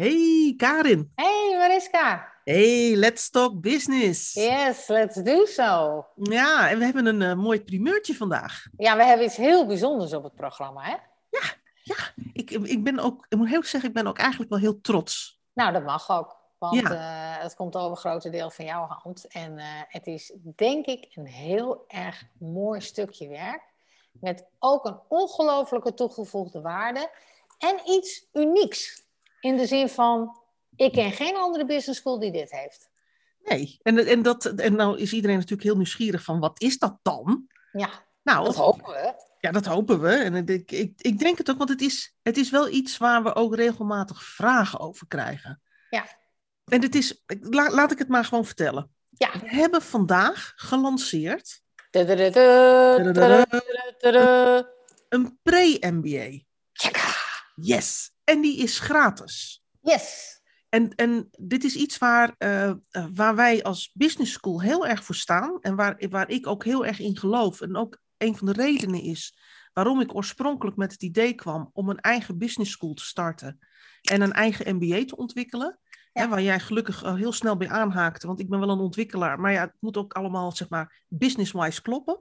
Hey Karin. Hey Mariska. Hey, let's talk business. Yes, let's do so. Ja, en we hebben een eh, mooi primeurtje vandaag. Ja, we hebben iets heel bijzonders op het programma, hè? Ja, ja. Ik, ik ben ook, ik moet heel zeggen, ik ben ook eigenlijk wel heel trots. Nou, dat mag ook. Want Ja. eh, het komt over een grote deel van jouw hand. En eh, het is denk ik een heel erg mooi stukje werk. Met ook een ongelofelijke toegevoegde waarde. En iets unieks. In de zin van, ik ken geen andere business school die dit heeft. Nee, en, en, dat, en nou is iedereen natuurlijk heel nieuwsgierig van wat is dat dan? Ja, Nou, dat hopen we. ja, dat hopen we. En ik, ik, ik denk het ook, want het is, het is wel iets waar we ook regelmatig vragen over krijgen. Ja. En het is, la- laat ik het maar gewoon vertellen. Ja. We hebben vandaag gelanceerd een pre-MBA. Yes. En die is gratis. Yes. En, en dit is iets waar, eh, eh, waar wij als business school heel erg voor staan. En waar, waar ik ook heel erg in geloof. En ook een van de redenen is waarom ik oorspronkelijk met het idee kwam om een eigen business school te starten. En een eigen MBA te ontwikkelen. Ja. Hè, waar jij gelukkig eh, heel snel bij aanhaakte. Want ik ben wel een ontwikkelaar. Maar ja, het moet ook allemaal, zeg maar, business-wise kloppen.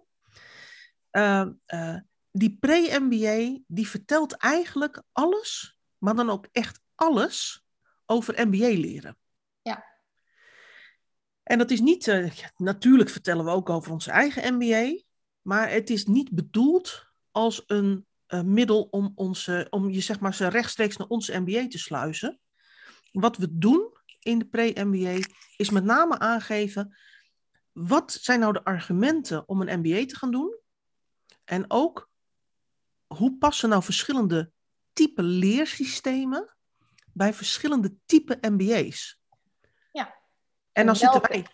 Die pre-MBA, die vertelt eigenlijk alles, maar dan ook echt alles over MBA leren. Ja. En dat is niet, eh, ja, natuurlijk vertellen we ook over onze eigen MBA, maar het is niet bedoeld als een eh, middel om, onze, om je zeg maar ze rechtstreeks naar onze MBA te sluizen. Wat we doen in de pre-MBA is met name aangeven wat zijn nou de argumenten om een MBA te gaan doen en ook hoe passen nou verschillende type leersystemen bij verschillende type MBA's. Ja. En dan En zitten welke- wij,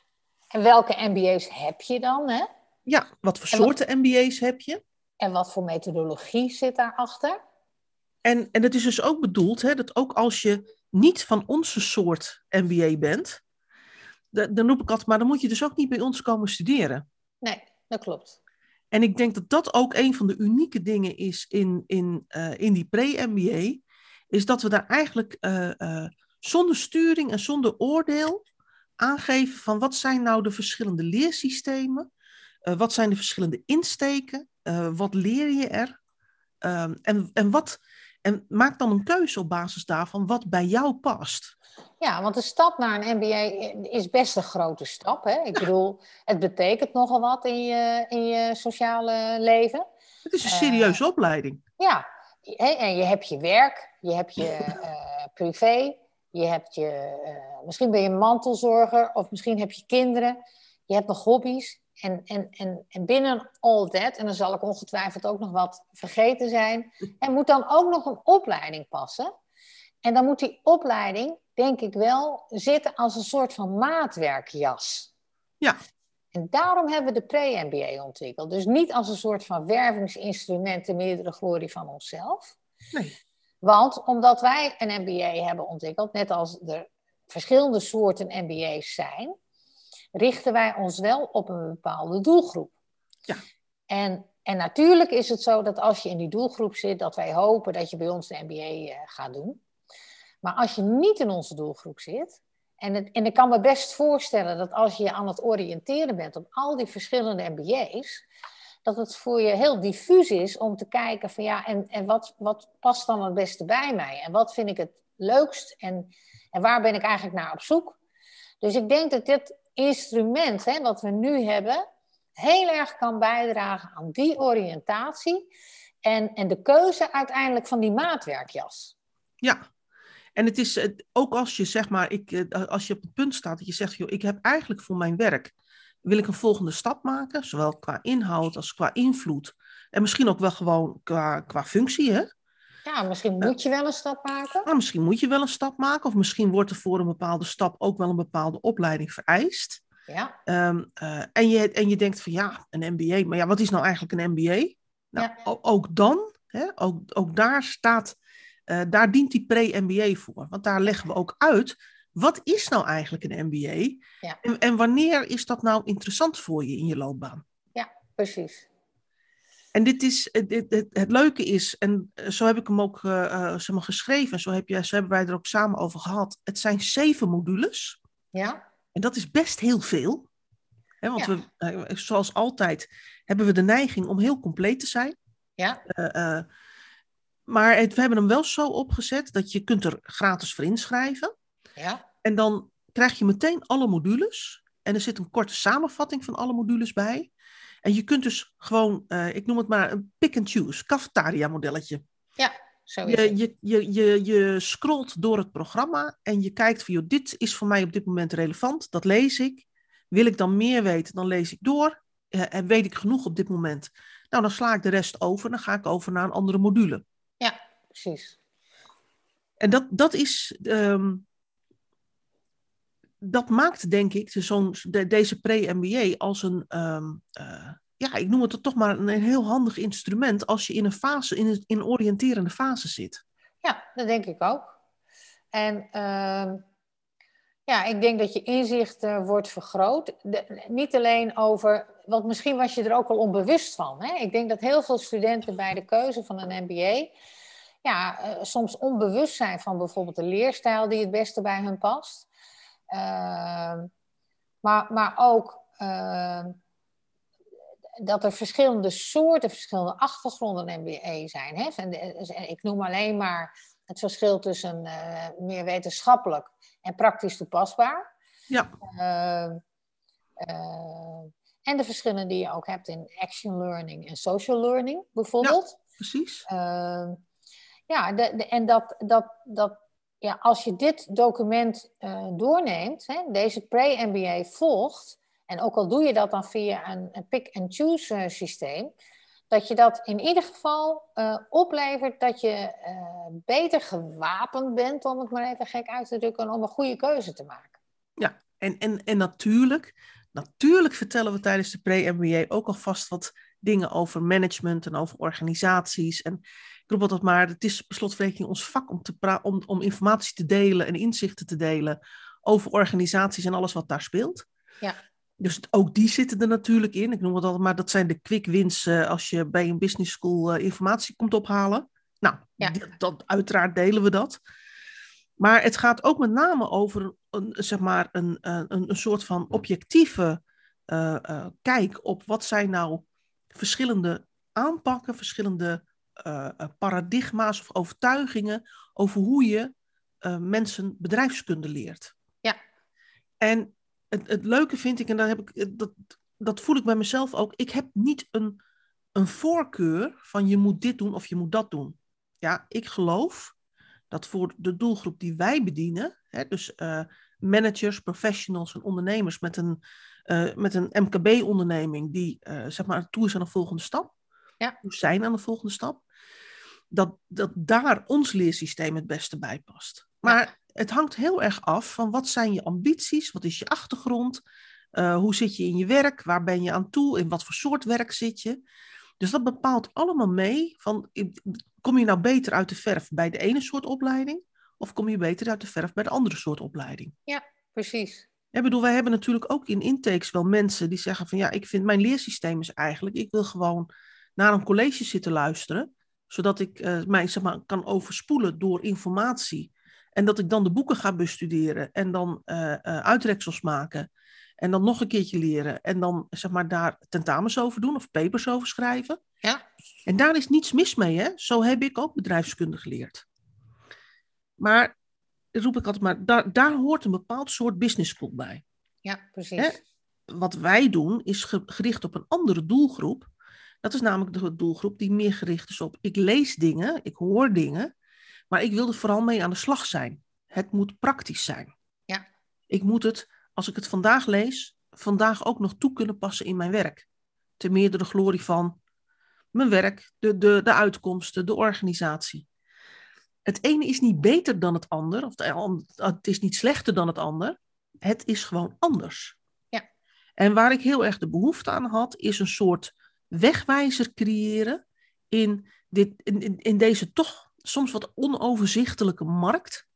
En welke MBA's heb je dan? Hè? ja, wat voor wat- soorten MBA's heb je? En wat voor methodologie zit daarachter? En, en het is dus ook bedoeld hè, dat ook als je niet van onze soort MBA bent, da- dan roep ik altijd, maar dan moet je dus ook niet bij ons komen studeren. Nee, dat klopt. En ik denk dat dat ook een van de unieke dingen is in, in, eh, in die pre-MBA, is dat we daar eigenlijk eh, eh, zonder sturing en zonder oordeel aangeven van wat zijn nou de verschillende leersystemen, wat zijn de verschillende insteken, wat leer je er Ehm, en, en, wat, en maak dan een keuze op basis daarvan wat bij jou past. Ja, want de stap naar een MBA is best een grote stap. Hè? Ik bedoel, het betekent nogal wat in je, in je sociale leven. Het is een Eh, serieuze opleiding. Ja, en je hebt je werk, je hebt je eh, privé, je hebt je, eh, misschien ben je mantelzorger of misschien heb je kinderen, je hebt nog hobby's. En, en, en, en binnen all that, en dan zal ik ongetwijfeld ook nog wat vergeten zijn, er moet dan ook nog een opleiding passen. En dan moet die opleiding, denk ik wel, zitten als een soort van maatwerkjas. Ja. En daarom hebben we de pre-MBA ontwikkeld. Dus niet als een soort van wervingsinstrument ter meerdere glorie van onszelf. Nee. Want omdat wij een MBA hebben ontwikkeld, net als er verschillende soorten MBA's zijn, richten wij ons wel op een bepaalde doelgroep. Ja. En, en natuurlijk is het zo dat als je in die doelgroep zit, dat wij hopen dat je bij ons de MBA eh, gaat doen. Maar als je niet in onze doelgroep zit, en, het, en ik kan me best voorstellen dat als je je aan het oriënteren bent op al die verschillende MBA's, dat het voor je heel diffuus is om te kijken van ja, en, en wat, wat past dan het beste bij mij? En wat vind ik het leukst? En, en waar ben ik eigenlijk naar op zoek? Dus ik denk dat dit instrument, hè, wat we nu hebben, heel erg kan bijdragen aan die oriëntatie en, en de keuze uiteindelijk van die maatwerkjas. Ja. En het is eh, ook als je zeg maar, ik, eh, als je op het punt staat dat je zegt, joh, ik heb eigenlijk voor mijn werk, wil ik een volgende stap maken, zowel qua inhoud als qua invloed. En misschien ook wel gewoon qua, qua functie, hè? Ja, misschien moet je wel een stap maken. Nou, misschien moet je wel een stap maken, of misschien wordt er voor een bepaalde stap ook wel een bepaalde opleiding vereist. Ja, Ehm, eh, en, je, en je denkt van ja, een MBA, maar ja, wat is nou eigenlijk een MBA? Nou, Ja. ook dan, hè, ook, ook daar staat, eh, daar dient die pre-MBA voor. Want daar leggen we ook uit, wat is nou eigenlijk een MBA? Ja. En, en wanneer is dat nou interessant voor je in je loopbaan? precies. En dit is, het, het, het, leuke is, en zo heb ik hem ook uh, zeg maar, geschreven, zo, heb je, zo hebben wij er ook samen over gehad. Het zijn zeven modules. Ja. En dat is best heel veel. Hè, want we, zoals altijd hebben we de neiging om heel compleet te zijn. Ja. Uh, maar het, we hebben hem wel zo opgezet dat je kunt er gratis voor inschrijven. Ja. En dan krijg je meteen alle modules. En er zit een korte samenvatting van alle modules bij. En je kunt dus gewoon, uh, ik noem het maar een pick and choose, cafetaria modelletje. Ja, zo is je, het. Je, je, je, je scrolt door het programma en je kijkt van, joh, dit is voor mij op dit moment relevant, dat lees ik. Wil ik dan meer weten, dan lees ik door. Uh, en weet ik genoeg op dit moment. Nou, dan sla ik de rest over, dan ga ik over naar een andere module. Ja, precies. En dat, dat is, um, dat maakt denk ik zo'n, de, deze pre-MBA als een, um, uh, ja, ik noem het toch maar een, heel handig instrument als je in een fase, in een, in oriënterende fase zit. Ja, dat denk ik ook. En uh, ja, ik denk dat je inzicht uh, wordt vergroot. Niet alleen over, want misschien was je er ook al onbewust van. Hè? Ik denk dat heel veel studenten bij de keuze van een MBA ja, uh, soms onbewust zijn van bijvoorbeeld de leerstijl die het beste bij hun past. Uh, maar, maar ook uh, dat er verschillende soorten, verschillende achtergronden MBA zijn. Hè? En, ik noem alleen maar het verschil tussen uh, meer wetenschappelijk en praktisch toepasbaar. Ja. en de verschillen die je ook hebt in action learning en social learning, bijvoorbeeld. Ja, precies. ja, de, de, en dat, dat, dat ja, als je dit document uh, doorneemt, hè, deze pre-MBA volgt, en ook al doe je dat dan via een, een pick-and-choose uh, systeem, dat je dat in ieder geval uh, oplevert dat je beter gewapend bent, om het maar even gek uit te drukken, om een goede keuze te maken. Ja, en, en, en natuurlijk, natuurlijk vertellen we tijdens de pre-MBA ook alvast wat dingen over management en over organisaties. En ik roep altijd maar, het is per slotverrekening ons vak om, te om, om informatie te delen en inzichten te delen over organisaties en alles wat daar speelt. Ja. Dus ook die zitten er natuurlijk in. Ik noem het altijd maar, dat zijn de quick wins uh, als je bij een business school uh, informatie komt ophalen. Nou, ja. dat, dat, uiteraard delen we dat. Maar het gaat ook met name over een, zeg maar een, een, een soort van objectieve uh, kijk op wat zijn nou verschillende aanpakken, verschillende uh, paradigma's of overtuigingen over hoe je uh, mensen bedrijfskunde leert. Ja. En het, het leuke vind ik, en dat, heb ik, dat, dat voel ik bij mezelf ook, ik heb niet een, een voorkeur van je moet dit doen of je moet dat doen. Ja, ik geloof dat voor de doelgroep die wij bedienen, hè, dus uh, managers, professionals en ondernemers met een, uh, met een MKB-onderneming die uh, zeg maar toe is aan de volgende stap, ja. zijn aan de volgende stap, dat, dat daar ons leersysteem het beste bij past. Maar ja. het hangt heel erg af van wat zijn je ambities, wat is je achtergrond, uh, hoe zit je in je werk, waar ben je aan toe, in wat voor soort werk zit je. Dus dat bepaalt allemaal mee van, kom je nou beter uit de verf bij de ene soort opleiding, of kom je beter uit de verf bij de andere soort opleiding? Ja, precies. Ik bedoel, wij hebben natuurlijk ook in intakes wel mensen die zeggen van ja, ik vind mijn leersysteem is eigenlijk, ik wil gewoon naar een college zitten luisteren, zodat ik uh, mij zeg maar, kan overspoelen door informatie. En dat ik dan de boeken ga bestuderen en dan uh, uh, uitreksels maken. En dan nog een keertje leren. En dan zeg maar daar tentamens over doen of papers over schrijven. Ja. En daar is niets mis mee, hè? Zo heb ik ook bedrijfskunde geleerd. Maar, roep ik altijd maar, daar, daar hoort een bepaald soort business school bij. Ja, precies. Hè? Wat wij doen is gericht op een andere doelgroep. Dat is namelijk de doelgroep die meer gericht is op ik lees dingen, ik hoor dingen, maar ik wil er vooral mee aan de slag zijn. Het moet praktisch zijn. Ja. Ik moet het, als ik het vandaag lees, vandaag ook nog toe kunnen passen in mijn werk. Ten meerdere glorie van mijn werk, de, de, de uitkomsten, de organisatie. Het ene is niet beter dan het ander, of het is niet slechter dan het ander. Het is gewoon anders. Ja. En waar ik heel erg de behoefte aan had, is een soort wegwijzer creëren in, dit, in, in, deze toch soms wat onoverzichtelijke markt.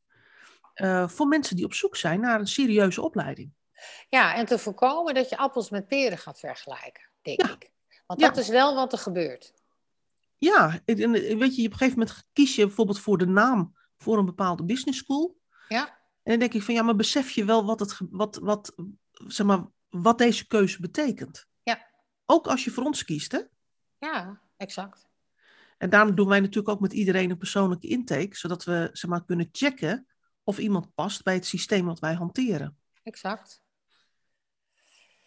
Uh, voor mensen die op zoek zijn naar een serieuze opleiding. Ja, en te voorkomen dat je appels met peren gaat vergelijken, denk ja. ik. Want Ja. dat is wel wat er gebeurt. Ja, weet je, op een gegeven moment kies je bijvoorbeeld voor de naam voor een bepaalde business school. Ja. En dan denk ik van ja, maar besef je wel wat, het, wat, wat, zeg maar, wat deze keuze betekent? Ook als je voor ons kiest, hè? Ja, exact. En daarom doen wij natuurlijk ook met iedereen een persoonlijke intake, zodat we zeg maar, kunnen checken of iemand past bij het systeem wat wij hanteren. Exact.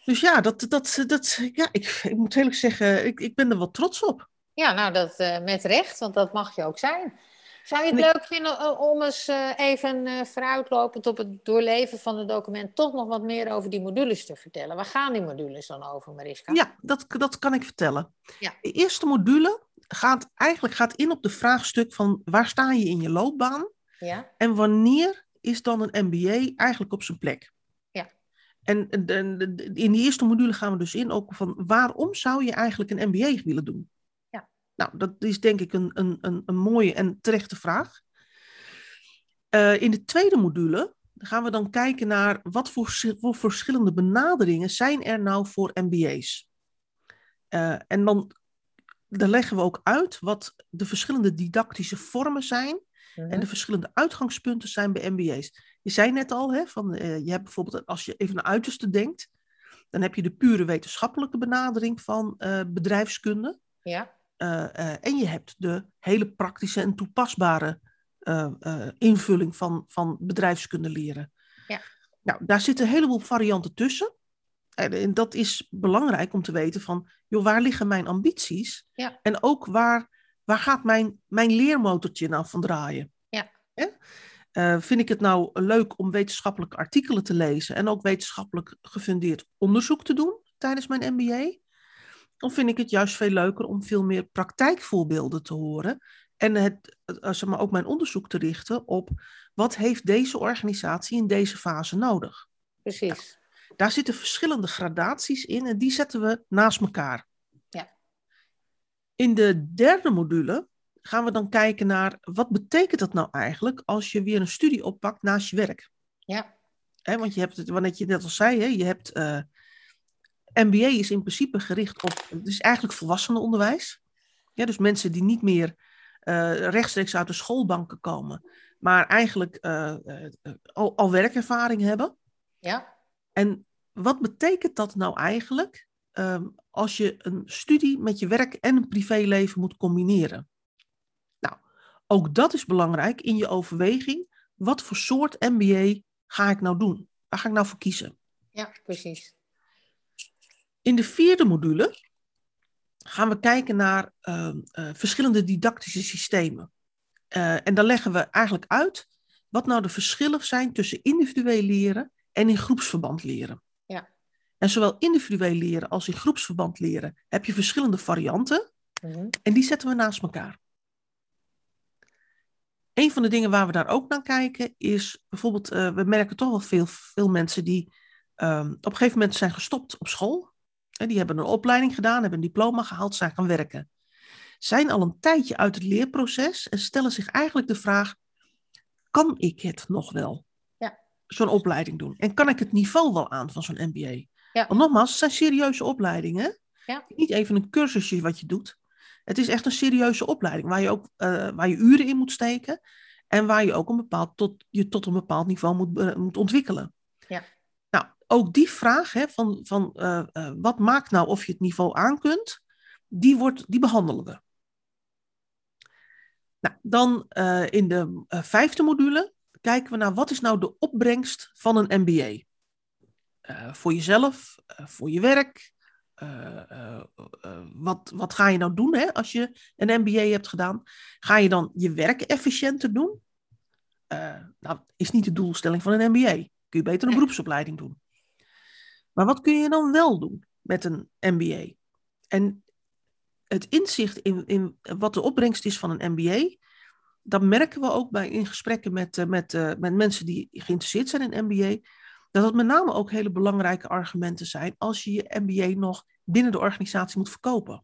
Dus ja, dat, dat, dat, ja ik, ik moet eerlijk zeggen, ik, ik ben er wel trots op. Ja, nou, dat uh, met recht, want dat mag je ook zijn. Zou je het leuk vinden om eens eh, even eh, vooruitlopend op het doorleven van het document toch nog wat meer over die modules te vertellen? Waar gaan die modules dan over, Mariska? Ja, dat, dat kan ik vertellen. Ja. De eerste module gaat eigenlijk gaat in op de vraagstuk van waar sta je in je loopbaan Ja? en wanneer is dan een MBA eigenlijk op zijn plek? Ja. En de- de- in die eerste module gaan we dus in ook van waarom zou je eigenlijk een MBA willen doen? Nou, dat is denk ik een, een, een, een mooie en terechte vraag. Eh, in de tweede module gaan we dan kijken naar wat voor, verschillende benaderingen zijn er nou voor MBA's. Eh, en dan, dan leggen we ook uit wat de verschillende didactische vormen zijn Mhm. en de verschillende uitgangspunten zijn bij MBA's. Je zei net al, hè, van, eh, je hebt bijvoorbeeld, als je even naar uiterste denkt, dan heb je de pure wetenschappelijke benadering van bedrijfskunde. Ja? Eh, eh, en je hebt de hele praktische en toepasbare eh, invulling van, van bedrijfskunde leren. Ja. Nou, daar zitten een heleboel varianten tussen. En, en dat is belangrijk om te weten van, joh, waar liggen mijn ambities? Ja. En ook waar, waar gaat mijn, mijn leermotortje nou van draaien? Ja. Vind ik het nou leuk om wetenschappelijke artikelen te lezen en ook wetenschappelijk gefundeerd onderzoek te doen tijdens mijn MBA? Of vind ik het juist veel leuker om veel meer praktijkvoorbeelden te horen en het, eh, zeg maar, ook mijn onderzoek te richten op wat heeft deze organisatie in deze fase nodig? Precies. Daar zitten verschillende gradaties in en die zetten we naast elkaar. Ja. In de derde module gaan we dan kijken naar wat betekent dat nou eigenlijk als je weer een studie oppakt naast je werk. Ja? Want je hebt het, wat je net al zei, hè, je hebt eh, MBA is in principe gericht op, het is eigenlijk volwassenenonderwijs. Ja, dus mensen die niet meer eh, rechtstreeks uit de schoolbanken komen, maar eigenlijk eh, eh, al, al werkervaring hebben. Ja? En wat betekent dat nou eigenlijk ehm, als je een studie met je werk en een privéleven moet combineren? Nou, ook dat is belangrijk in je overweging. Wat voor soort MBA ga ik nou doen? Waar ga ik nou voor kiezen? Ja, precies. In de vierde module gaan we kijken naar ehm, eh, verschillende didactische systemen. Eh, en dan leggen we eigenlijk uit wat nou de verschillen zijn tussen individueel leren en in groepsverband leren. Ja. En zowel individueel leren als in groepsverband leren heb je verschillende varianten Mhm. en die zetten we naast elkaar. Een van de dingen waar we daar ook naar kijken is bijvoorbeeld, eh, we merken toch wel veel, veel mensen die ehm, op een gegeven moment zijn gestopt op school. En die hebben een opleiding gedaan, hebben een diploma gehaald, zijn gaan werken. Zijn al een tijdje uit het leerproces en stellen zich eigenlijk de vraag: kan ik het nog wel? Ja. Zo'n opleiding doen. En kan ik het niveau wel aan van zo'n MBA? Ja. Want nogmaals, het zijn serieuze opleidingen. Ja. Niet even een cursusje wat je doet. Het is echt een serieuze opleiding waar je ook eh, waar je uren in moet steken. En waar je ook een bepaald, tot, je tot een bepaald niveau moet, eh, moet ontwikkelen. Ja. Ook die vraag hè, van, van eh, eh, wat maakt nou of je het niveau aan kunt, die, wordt, die behandelen we. Nou, dan eh, in de vijfde module kijken we naar wat is nou de opbrengst van een MBA. Voor jezelf, voor je werk. wat, wat ga je nou doen hè, als je een MBA hebt gedaan? Ga je dan je werk efficiënter doen? Nou, is niet de doelstelling van een MBA. Kun je beter een beroepsopleiding doen. Maar wat kun je dan wel doen met een MBA? En het inzicht in, in wat de opbrengst is van een MBA, dat merken we ook bij, in gesprekken met, eh, met, eh, met mensen die geïnteresseerd zijn in MBA, dat dat met name ook hele belangrijke argumenten zijn als je je MBA nog binnen de organisatie moet verkopen.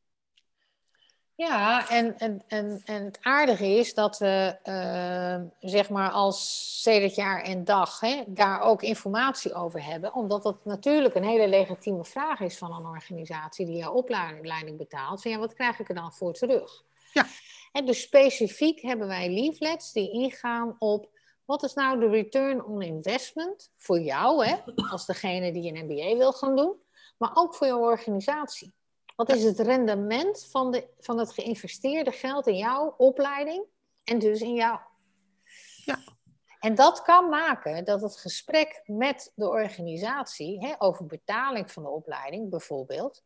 Ja, en, en, en, en het aardige is dat we, eh, zeg maar, als sedert jaar en dag hè, daar ook informatie over hebben. Omdat dat natuurlijk een hele legitieme vraag is van een organisatie die jouw opleiding betaalt. Van ja, wat krijg ik er dan voor terug? Ja. En dus specifiek hebben wij leaflets die ingaan op wat is nou de return on investment voor jou, hè, als degene die een MBA wil gaan doen, maar ook voor jouw organisatie. Wat is het rendement van, de, van het geïnvesteerde geld in jouw opleiding en dus in jou? Ja. En dat kan maken dat het gesprek met de organisatie hè, over betaling van de opleiding bijvoorbeeld,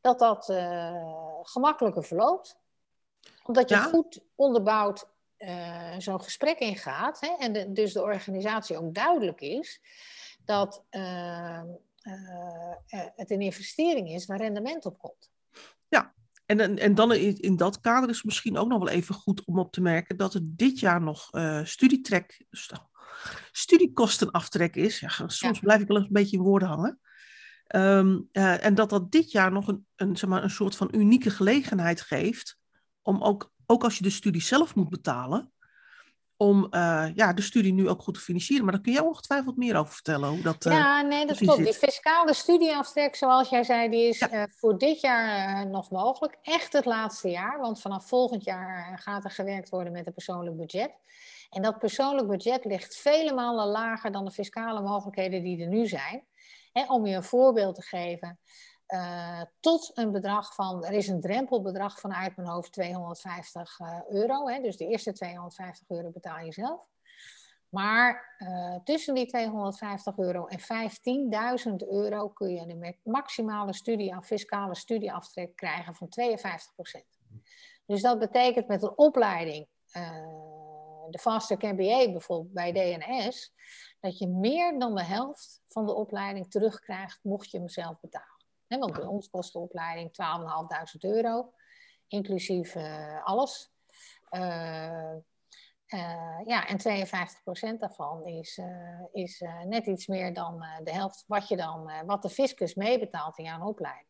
dat dat uh, gemakkelijker verloopt. Omdat je Ja. goed onderbouwd eh, zo'n gesprek ingaat hè, en de- dus de organisatie ook duidelijk is dat eh, eh, eh, het een investering is waar rendement op komt. En, en, en dan in, in dat kader is het misschien ook nog wel even goed om op te merken dat er dit jaar nog eh studietrek, st- studiekostenaftrek is. Ja, soms Ja. blijf ik wel eens een beetje in woorden hangen. Ehm, eh, en dat dat dit jaar nog een, een, zeg maar, een soort van unieke gelegenheid geeft om ook, ook als je de studie zelf moet betalen, om eh, ja, de studie nu ook goed te financieren. Maar daar kun jij ongetwijfeld meer over vertellen. Hoe dat, eh, ja, nee, dat klopt. Die fiscale studieaftrek, zoals jij zei, die is Ja. eh, voor dit jaar nog mogelijk. Echt het laatste jaar, want vanaf volgend jaar gaat er gewerkt worden met een persoonlijk budget. En dat persoonlijk budget ligt vele malen lager dan de fiscale mogelijkheden die er nu zijn. Hè, om je een voorbeeld te geven, eh, tot een bedrag van, er is een drempelbedrag van uit mijn hoofd 250 eh, euro. Hè, dus de eerste 250 euro betaal je zelf. Maar eh, tussen die 250 euro en 15.000 euro kun je een ma- maximale studie fiscale studieaftrek krijgen van 52%. Dus dat betekent met een opleiding, de Fast Track MBA bijvoorbeeld bij DNS, dat je meer dan de helft van de opleiding terugkrijgt mocht je hem zelf betalen. Want bij ons kost de opleiding 12.500 euro, inclusief eh, alles. Eh, eh, ja, en 52% daarvan is, is net iets meer dan de helft wat, je dan, wat de fiscus meebetaalt in jouw opleiding.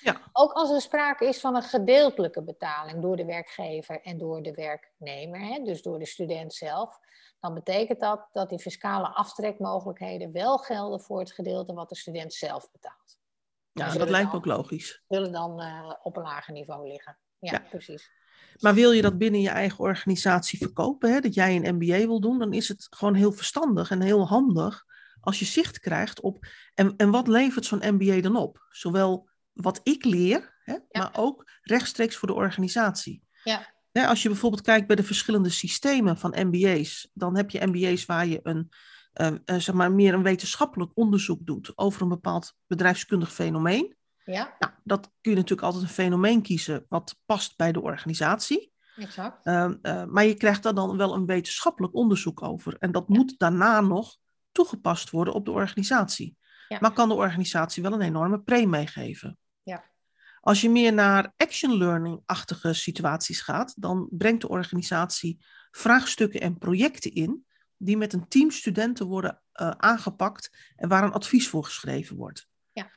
Ja. Ook als er sprake is van een gedeeltelijke betaling door de werkgever en door de werknemer, hè, dus door de student zelf, dan betekent dat dat die fiscale aftrekmogelijkheden wel gelden voor het gedeelte wat de student zelf betaalt. Ja, zullen dat lijkt me ook logisch. Zullen dan eh, op een lager niveau liggen. Ja, Ja. precies. Maar wil je dat binnen je eigen organisatie verkopen, hè, dat jij een MBA wil doen, dan is het gewoon heel verstandig en heel handig als je zicht krijgt op en, en wat levert zo'n MBA dan op? Zowel wat ik leer, hè, maar ook rechtstreeks voor de organisatie. Ja. Hè, als je bijvoorbeeld kijkt bij de verschillende systemen van MBA's, dan heb je MBA's waar je een, eh, eh, zeg maar meer een wetenschappelijk onderzoek doet over een bepaald bedrijfskundig fenomeen. Ja, Nou, dat kun je natuurlijk altijd een fenomeen kiezen wat past bij de organisatie. exact. Ehm, eh, maar je krijgt daar dan wel een wetenschappelijk onderzoek over. En dat moet daarna nog toegepast worden op de organisatie. Ja. Maar kan de organisatie wel een enorme premie geven. Ja. Als je meer naar action learning-achtige situaties gaat, dan brengt de organisatie vraagstukken en projecten in die met een team studenten worden eh, aangepakt en waar een advies voor geschreven wordt. Ja.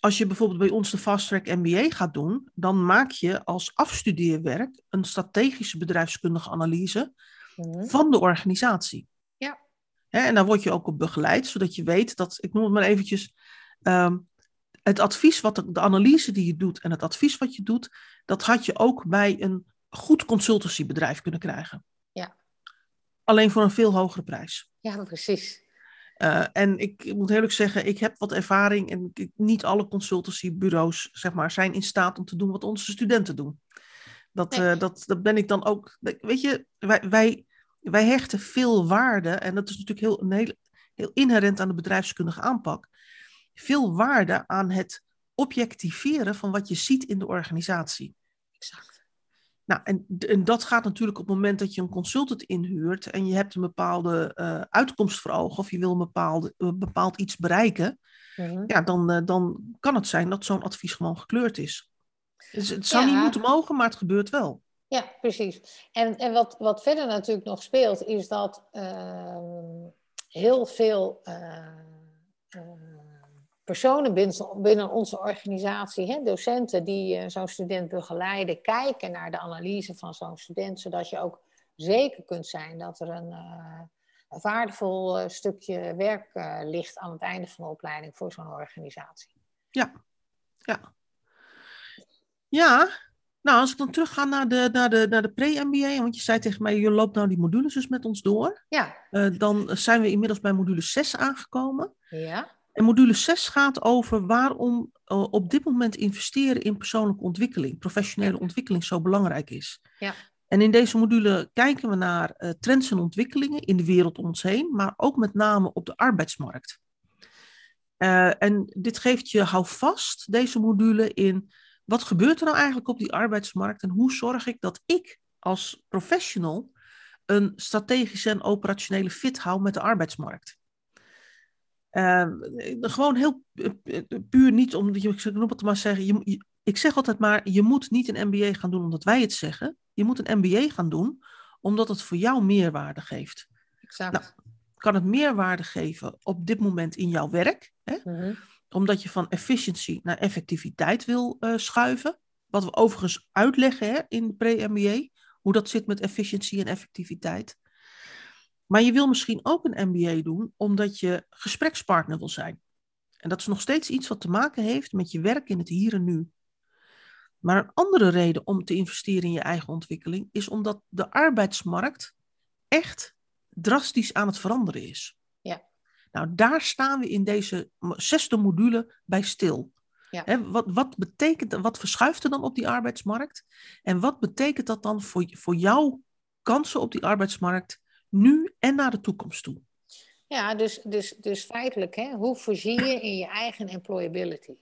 Als je bijvoorbeeld bij ons de Fast Track MBA gaat doen, dan maak je als afstudeerwerk een strategische bedrijfskundige analyse Mhm. van de organisatie. Ja. Hè, en daar word je ook op begeleid, zodat je weet dat, ik noem het maar eventjes, ehm, het advies, wat de, de analyse die je doet en het advies wat je doet, dat had je ook bij een goed consultancybedrijf kunnen krijgen. Alleen voor een veel hogere prijs. Ja, precies. Eh, en ik, ik moet eerlijk zeggen, ik heb wat ervaring en ik- niet alle consultancybureaus zeg maar, zijn in staat om te doen wat onze studenten doen. Dat, Nee. eh, dat, dat ben ik dan ook. Weet je, wij, wij, wij hechten veel waarde, en dat is natuurlijk heel, een heel, heel inherent aan de bedrijfskundige aanpak. Veel waarde aan het objectiveren van wat je ziet in de organisatie. exact. Nou, en, en dat gaat natuurlijk op het moment dat je een consultant inhuurt en je hebt een bepaalde eh, uitkomst voor ogen of je wil een een bepaald iets bereiken, Mhm. ja, dan, eh, dan kan het zijn dat zo'n advies gewoon gekleurd is. Dus het zou Ja. niet moeten mogen, maar het gebeurt wel. Ja, precies. En, en wat, wat verder natuurlijk nog speelt, is dat ehm, heel veel eh, eh, personen binnen, binnen onze organisatie, hè, docenten die eh, zo'n student begeleiden, kijken naar de analyse van zo'n student, zodat je ook zeker kunt zijn dat er een, eh, een waardevol eh, stukje werk ligt aan het einde van de opleiding voor zo'n organisatie. Ja. Ja. Ja, Nou, als ik dan terugga naar de, naar de, naar de pre-MBA, want je zei tegen mij, je loopt nou die modules dus met ons door. Ja. Dan zijn we inmiddels bij module 6 aangekomen. Ja. En module 6 gaat over waarom uh, op dit moment investeren in persoonlijke ontwikkeling, professionele ontwikkeling zo belangrijk is. Ja. En in deze module kijken we naar uh, trends en ontwikkelingen in de wereld om ons heen, maar ook met name op de arbeidsmarkt. Uh, en dit geeft je houvast, deze module, in wat gebeurt er nou eigenlijk op die arbeidsmarkt en hoe zorg ik dat ik als professional een strategische en operationele fit hou met de arbeidsmarkt. Uh, gewoon heel puur niet om, ik noem het maar zeggen, je, ik zeg altijd maar, je moet niet een MBA gaan doen omdat wij het zeggen. Je moet een MBA gaan doen omdat het voor jou meerwaarde geeft. Exact. Nou, kan het meerwaarde geven op dit moment in jouw werk? Hè? Mhm. Omdat je van efficiëntie naar effectiviteit wil uh, schuiven. Wat we overigens uitleggen hè, in de pre-MBA. Hoe dat zit met efficiëntie en effectiviteit. Maar je wil misschien ook een MBA doen omdat je gesprekspartner wil zijn. En dat is nog steeds iets wat te maken heeft met je werk in het hier en nu. Maar een andere reden om te investeren in je eigen ontwikkeling is omdat de arbeidsmarkt echt drastisch aan het veranderen is. Ja. Nou, daar staan we in deze zesde module bij stil. Ja. He, wat, wat betekent, wat verschuift er dan op die arbeidsmarkt? En wat betekent dat dan voor, voor jouw kansen op die arbeidsmarkt nu en naar de toekomst toe? Ja, dus, dus, dus feitelijk, hè, hoe voorzie je in je eigen employability?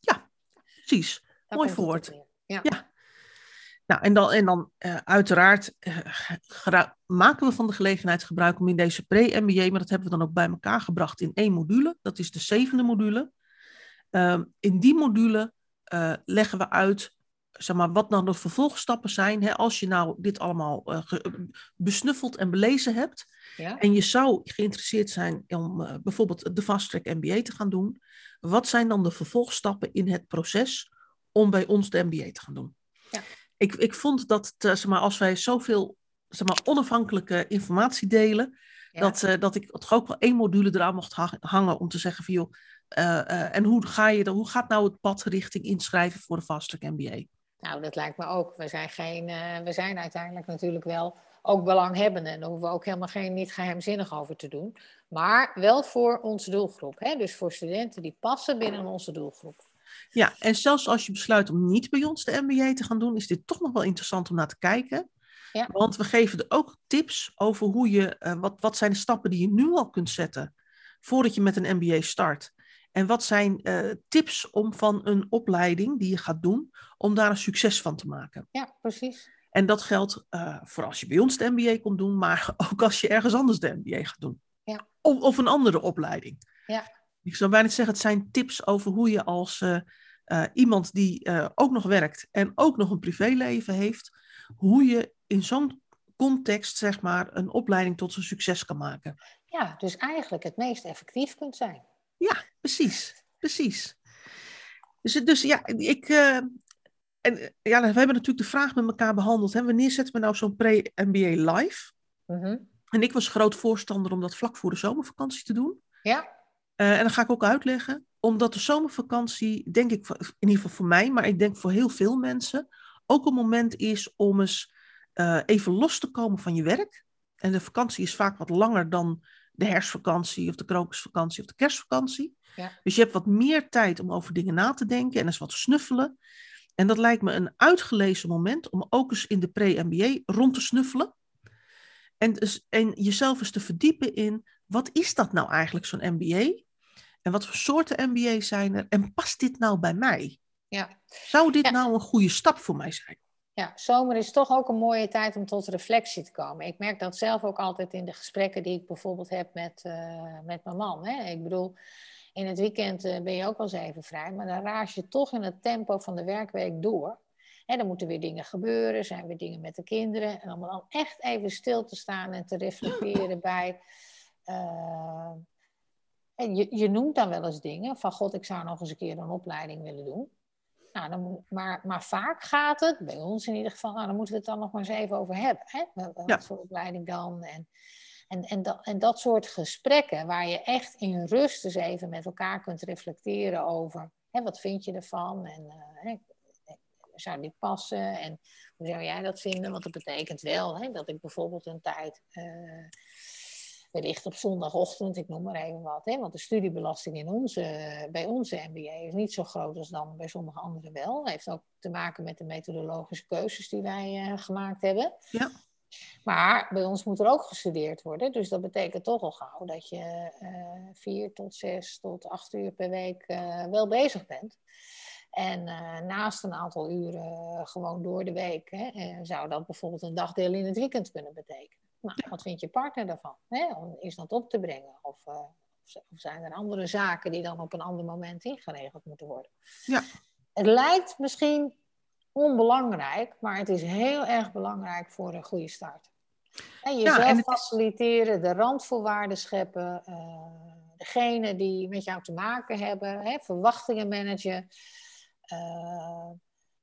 Ja, precies. Mooi verwoord. Ja. Ja. Nou, en dan, en dan uh, uiteraard uh, maken we van de gelegenheid gebruik om in deze pre-MBA, maar dat hebben we dan ook bij elkaar gebracht in één module. Dat is de zevende module. Uh, in die module uh, leggen we uit zeg maar, wat nou de vervolgstappen zijn. Hè, als je nou dit allemaal besnuffeld en belezen hebt. Ja. En je zou geïnteresseerd zijn om bijvoorbeeld de Fast Track MBA te gaan doen. Wat zijn dan de vervolgstappen in het proces om bij ons de MBA te gaan doen? Ja. Ik, ik vond dat zeg maar, als wij zoveel zeg maar, onafhankelijke informatie delen, Ja. dat, uh, dat ik toch ook wel één module eraan mocht ha hangen om te zeggen van joh, en hoe, ga je, hoe gaat nou het pad richting inschrijven voor de Fast Track MBA? Nou, dat lijkt me ook. We zijn, geen, uh, we zijn uiteindelijk natuurlijk wel ook belanghebbenden. En daar hoeven we ook helemaal geen, niet geheimzinnig over te doen. Maar wel voor onze doelgroep. Hè? Dus voor studenten die passen binnen onze doelgroep. Ja, en zelfs als je besluit om niet bij ons de MBA te gaan doen, is dit toch nog wel interessant om naar te kijken. Ja. Want we geven er ook tips over hoe je, uh, wat, wat zijn de stappen die je nu al kunt zetten voordat je met een MBA start. En wat zijn uh, tips om van een opleiding die je gaat doen, om daar een succes van te maken. Ja, precies. En dat geldt uh, voor als je bij ons de MBA komt doen, maar ook als je ergens anders de MBA gaat doen. Ja. Of, of een andere opleiding. Ja. Ik zou bijna zeggen, het zijn tips over hoe je als uh, uh, iemand die ook nog werkt en ook nog een privéleven heeft, hoe je in zo'n context, zeg maar, een opleiding tot een succes kan maken. Ja, dus eigenlijk het meest effectief kunt zijn. Ja, precies. Precies. Dus, dus ja, ik. Uh, en ja, we hebben natuurlijk de vraag met elkaar behandeld. Hè? Wanneer zetten we nou zo'n pre-MBA live? Mm -hmm. En ik was groot voorstander om dat vlak voor de zomervakantie te doen. Ja. Uh, en dat ga ik ook uitleggen. Omdat de zomervakantie, denk ik, in ieder geval voor mij, maar ik denk voor heel veel mensen, ook een moment is om eens uh, even los te komen van je werk. En de vakantie is vaak wat langer dan de herfstvakantie of de krokusvakantie of de kerstvakantie. Ja. Dus je hebt wat meer tijd om over dingen na te denken en eens wat snuffelen. En dat lijkt me een uitgelezen moment om ook eens in de pre-MBA rond te snuffelen. En, dus, en jezelf eens te verdiepen in, wat is dat nou eigenlijk, zo'n MBA? En wat voor soorten MBA's zijn er? En past dit nou bij mij? Ja. Zou dit Ja. nou een goede stap voor mij zijn? Ja, zomer is toch ook een mooie tijd om tot reflectie te komen. Ik merk dat zelf ook altijd in de gesprekken die ik bijvoorbeeld heb met, uh, met mijn man. Hè. Ik bedoel, in het weekend uh, ben je ook wel eens even vrij, maar dan raas je toch in het tempo van de werkweek door. En dan moeten weer dingen gebeuren, zijn weer dingen met de kinderen. En om dan echt even stil te staan en te reflecteren bij. Uh, en je, je noemt dan wel eens dingen van God, ik zou nog eens een keer een opleiding willen doen. Nou, dan, maar, maar vaak gaat het, bij ons in ieder geval, nou, dan moeten we het dan nog maar eens even over hebben. Hè? Wat Ja. voor opleiding dan? En, en, en, dat, en dat soort gesprekken waar je echt in rust eens even met elkaar kunt reflecteren over hè, wat vind je ervan? En, uh, hè, zou dit passen? En hoe zou jij dat vinden? Want dat betekent wel hè, dat ik bijvoorbeeld een tijd, uh, wellicht op zondagochtend, ik noem maar even wat, hè, want de studiebelasting in onze, bij onze MBA is niet zo groot als dan bij sommige anderen wel. Dat heeft ook te maken met de methodologische keuzes die wij uh, gemaakt hebben. Ja. Maar bij ons moet er ook gestudeerd worden. Dus dat betekent toch al gauw dat je uh, vier tot zes tot acht uur per week uh, wel bezig bent. En uh, naast een aantal uren gewoon door de week hè, zou dat bijvoorbeeld een dagdeel in het weekend kunnen betekenen. Nou, wat vindt je partner daarvan? Hè? Is dat op te brengen? Of, of, zijn er andere zaken die dan op een ander moment ingeregeld moeten worden? Ja. Het lijkt misschien onbelangrijk, maar het is heel erg belangrijk voor een goede start. En jezelf ja, en faciliteren, de randvoorwaarden scheppen, uh, degene die met jou te maken hebben, hè, verwachtingen managen. Uh,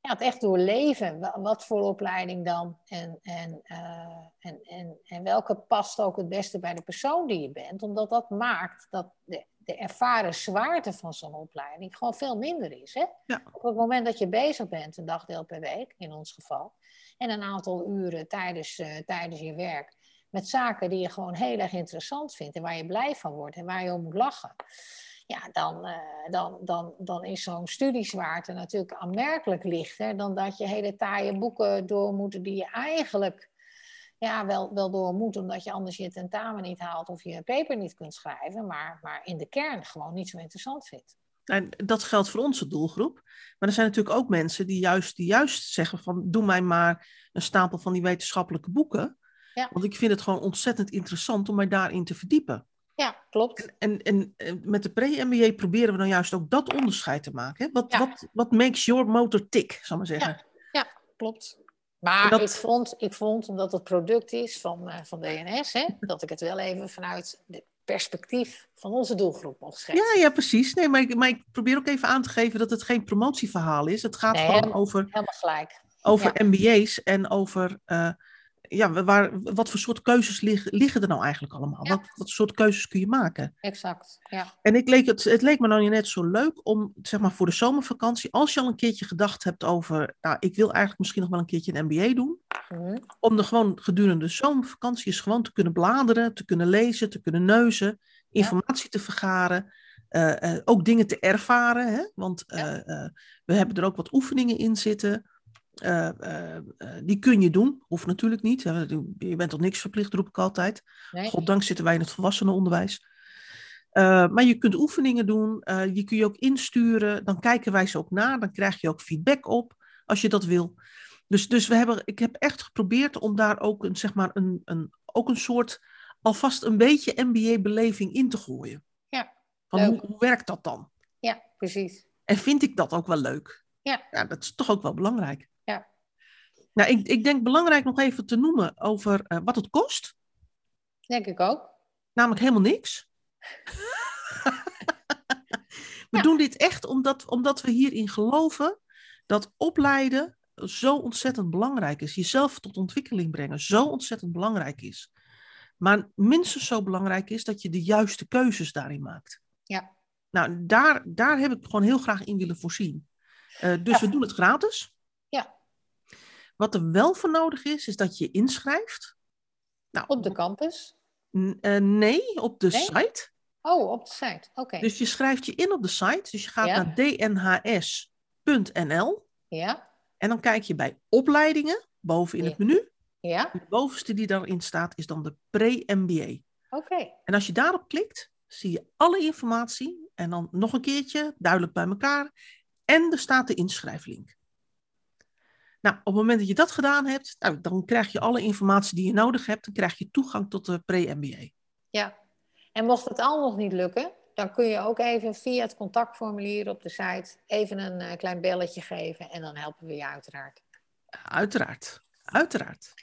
ja, het echt doorleven. Wat voor opleiding dan? En, en, uh, en, en, en welke past ook het beste bij de persoon die je bent? Omdat dat maakt dat de de ervaren zwaarte van zo'n opleiding gewoon veel minder is. Hè? Ja. Op het moment dat je bezig bent, een dagdeel per week in ons geval, en een aantal uren tijdens, uh, tijdens je werk, met zaken die je gewoon heel erg interessant vindt en waar je blij van wordt en waar je om moet lachen. Ja, dan, uh, dan, dan, dan is zo'n studiezwaarte natuurlijk aanmerkelijk lichter dan dat je hele taaie boeken door moeten die je eigenlijk ja, wel, wel door moet, omdat je anders je tentamen niet haalt of je paper niet kunt schrijven, maar, maar in de kern gewoon niet zo interessant vindt. En dat geldt voor onze doelgroep. Maar er zijn natuurlijk ook mensen die juist, die juist zeggen van doe mij maar een stapel van die wetenschappelijke boeken. Ja. Want ik vind het gewoon ontzettend interessant om mij daarin te verdiepen. Ja, klopt. En, en, en met de pre-MBA proberen we dan juist ook dat onderscheid te maken. Hè? Wat, Ja. wat, wat makes your motor tick, zal ik maar zeggen. Ja, klopt. Maar Dat- ik, vond, ik vond, omdat het product is van, eh, van DNS, hè, dat ik het wel even vanuit het perspectief van onze doelgroep mocht schetsen. Ja, ja, precies. Nee, maar ik, maar ik probeer ook even aan te geven dat het geen promotieverhaal is. Het gaat Nee, gewoon helemaal- over, Helemaal gelijk. over MBA's en over eh, ja, waar, wat voor soort keuzes liggen, liggen er nou eigenlijk allemaal? Ja. Wat, wat soort keuzes kun je maken? Exact. Ja. En ik leek het, het leek me nou net zo leuk om, zeg maar, voor de zomervakantie, als je al een keertje gedacht hebt over, nou, ik wil eigenlijk misschien nog wel een keertje een MBA doen, Mhm. om er gewoon gedurende de zomervakantie eens gewoon te kunnen bladeren, te kunnen lezen, te kunnen neuzen, informatie te vergaren, eh, eh, ook dingen te ervaren, hè? want eh, we hebben er ook wat oefeningen in zitten. Eh, eh, eh, die kun je doen, hoeft natuurlijk niet. Je bent tot niks verplicht, roep ik altijd. Nee. Goddank zitten wij in het volwassenenonderwijs. Eh, maar je kunt oefeningen doen, je kun je ook insturen, dan kijken wij ze ook na, dan krijg je ook feedback op als je dat wil. Dus, dus we hebben, ik heb echt geprobeerd om daar ook een, zeg maar een, een, ook een soort, alvast een beetje MBA-beleving in te gooien. Ja, Van hoe, hoe werkt dat dan? Ja, precies. En vind ik dat ook wel leuk? Ja. Ja, dat is toch ook wel belangrijk. Nou, ik, ik denk belangrijk nog even te noemen over eh, wat het kost. Denk ik ook. Namelijk helemaal niks. we Ja. doen dit echt omdat, omdat we hierin geloven dat opleiden zo ontzettend belangrijk is. Jezelf tot ontwikkeling brengen zo ontzettend belangrijk is. Maar minstens zo belangrijk is dat je de juiste keuzes daarin maakt. Ja. Nou, daar, daar heb ik gewoon heel graag in willen voorzien. Eh, dus Ja. we doen het gratis. Wat er wel voor nodig is, is dat je je inschrijft. Nou, Op de campus. Eh, nee, op de Nee? site. Oh, op de site. Oké. Dus je schrijft je in op de site. Dus je gaat Ja. naar dnhs.nl. Ja. En dan kijk je bij opleidingen, boven in Ja. het menu. Ja. De bovenste die daarin staat is dan de pre-MBA. Oké. En als je daarop klikt, zie je alle informatie. En dan nog een keertje, duidelijk bij elkaar. En er staat de inschrijflink. Nou, op het moment dat je dat gedaan hebt, nou, dan krijg je alle informatie die je nodig hebt. Dan krijg je toegang tot de pre-MBA. Ja. En mocht het al nog niet lukken, dan kun je ook even via het contactformulier op de site even een eh, klein belletje geven en dan helpen we je uiteraard. Uiteraard, uiteraard.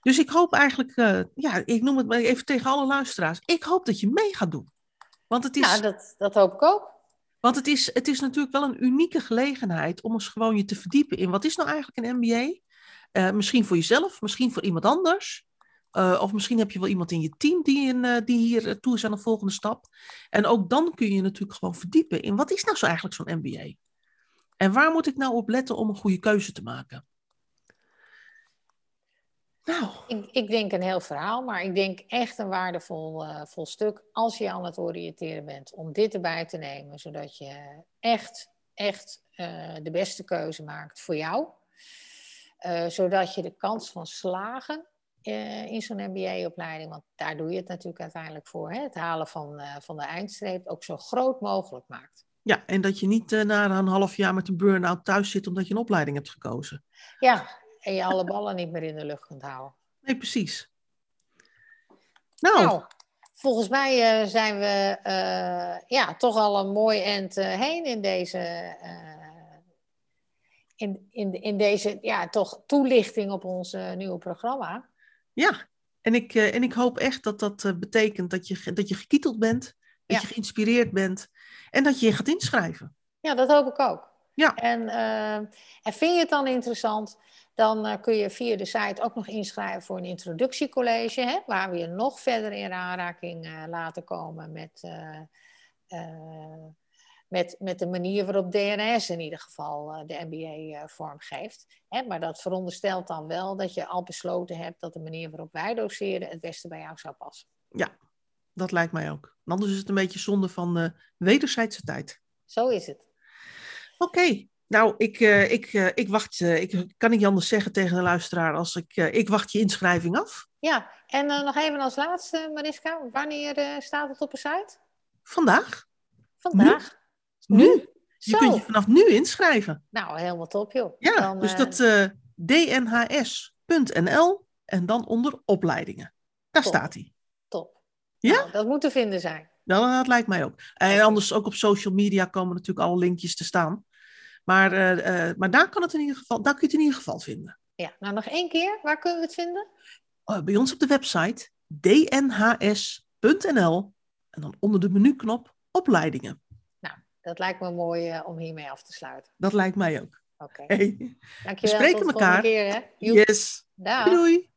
Dus ik hoop eigenlijk, eh, ja, ik noem het maar even tegen alle luisteraars. Ik hoop dat je mee gaat doen. Want het is, Ja, dat, dat hoop ik ook. Want het is, het is natuurlijk wel een unieke gelegenheid om eens gewoon je te verdiepen in wat is nou eigenlijk een MBA? Eh, misschien voor jezelf, misschien voor iemand anders. Eh, of misschien heb je wel iemand in je team die, in, eh, die hier toe is aan de volgende stap. En ook dan kun je natuurlijk gewoon verdiepen in wat is nou zo eigenlijk zo'n MBA? En waar moet ik nou op letten om een goede keuze te maken? Nou. Ik, ik denk een heel verhaal, maar ik denk echt een waardevol uh, vol stuk als je aan het oriënteren bent om dit erbij te nemen, zodat je echt, echt uh, de beste keuze maakt voor jou. Uh, zodat je de kans van slagen in zo'n MBA-opleiding, want daar doe je het natuurlijk uiteindelijk voor, hè, het halen van, van de eindstreep, ook zo groot mogelijk maakt. Ja, en dat je niet na een half jaar met een burn-out thuis zit omdat je een opleiding hebt gekozen. Ja, en je alle ballen niet meer in de lucht kunt houden. Nee, precies. Nou, nou volgens mij uh, zijn we uh, ja, toch al een mooi eind uh, heen in deze, in, in, in deze ja, toch toelichting op ons nieuwe programma. Ja, en ik, en ik hoop echt dat dat betekent dat je, dat je gekieteld bent, dat ja. je geïnspireerd bent en dat je je gaat inschrijven. Ja, dat hoop ik ook. Ja. En, en vind je het dan interessant? Dan uh, kun je via de site ook nog inschrijven voor een introductiecollege, hè, waar we je nog verder in aanraking uh, laten komen met, uh, met, met de manier waarop DNS in ieder geval de MBA vormgeeft. Hè, maar dat veronderstelt dan wel dat je al besloten hebt dat de manier waarop wij doseren het beste bij jou zou passen. Ja, dat lijkt mij ook. Anders is het een beetje zonde van wederzijdse tijd. Zo is het. Oké, nou, ik, uh, ik, uh, ik wacht, uh, ik kan niet anders zeggen tegen de luisteraar als ik, ik wacht je inschrijving af. Ja, en nog even als laatste, Mariska, wanneer staat het op de site? Vandaag. Vandaag? Nu? nu? Je Zo. kunt je vanaf nu inschrijven. Nou, helemaal top joh. Ja, dan, dus dat dnhs.nl en dan onder opleidingen. Daar top. staat hij. Top. Ja? Nou, dat moet te vinden zijn. Nou, dat lijkt mij ook. En anders ook op social media komen natuurlijk alle linkjes te staan. Maar, uh, uh, maar daar, kan het in ieder geval, daar kun je het in ieder geval vinden. Ja, nou nog één keer. Waar kunnen we het vinden? Uh, bij ons op de website dnhs.nl en dan onder de menuknop opleidingen. Nou, dat lijkt me mooi om hiermee af te sluiten. Dat lijkt mij ook. Oké. Okay. Dankjewel. We spreken Tot elkaar. Keer, hè? Yes. Doei.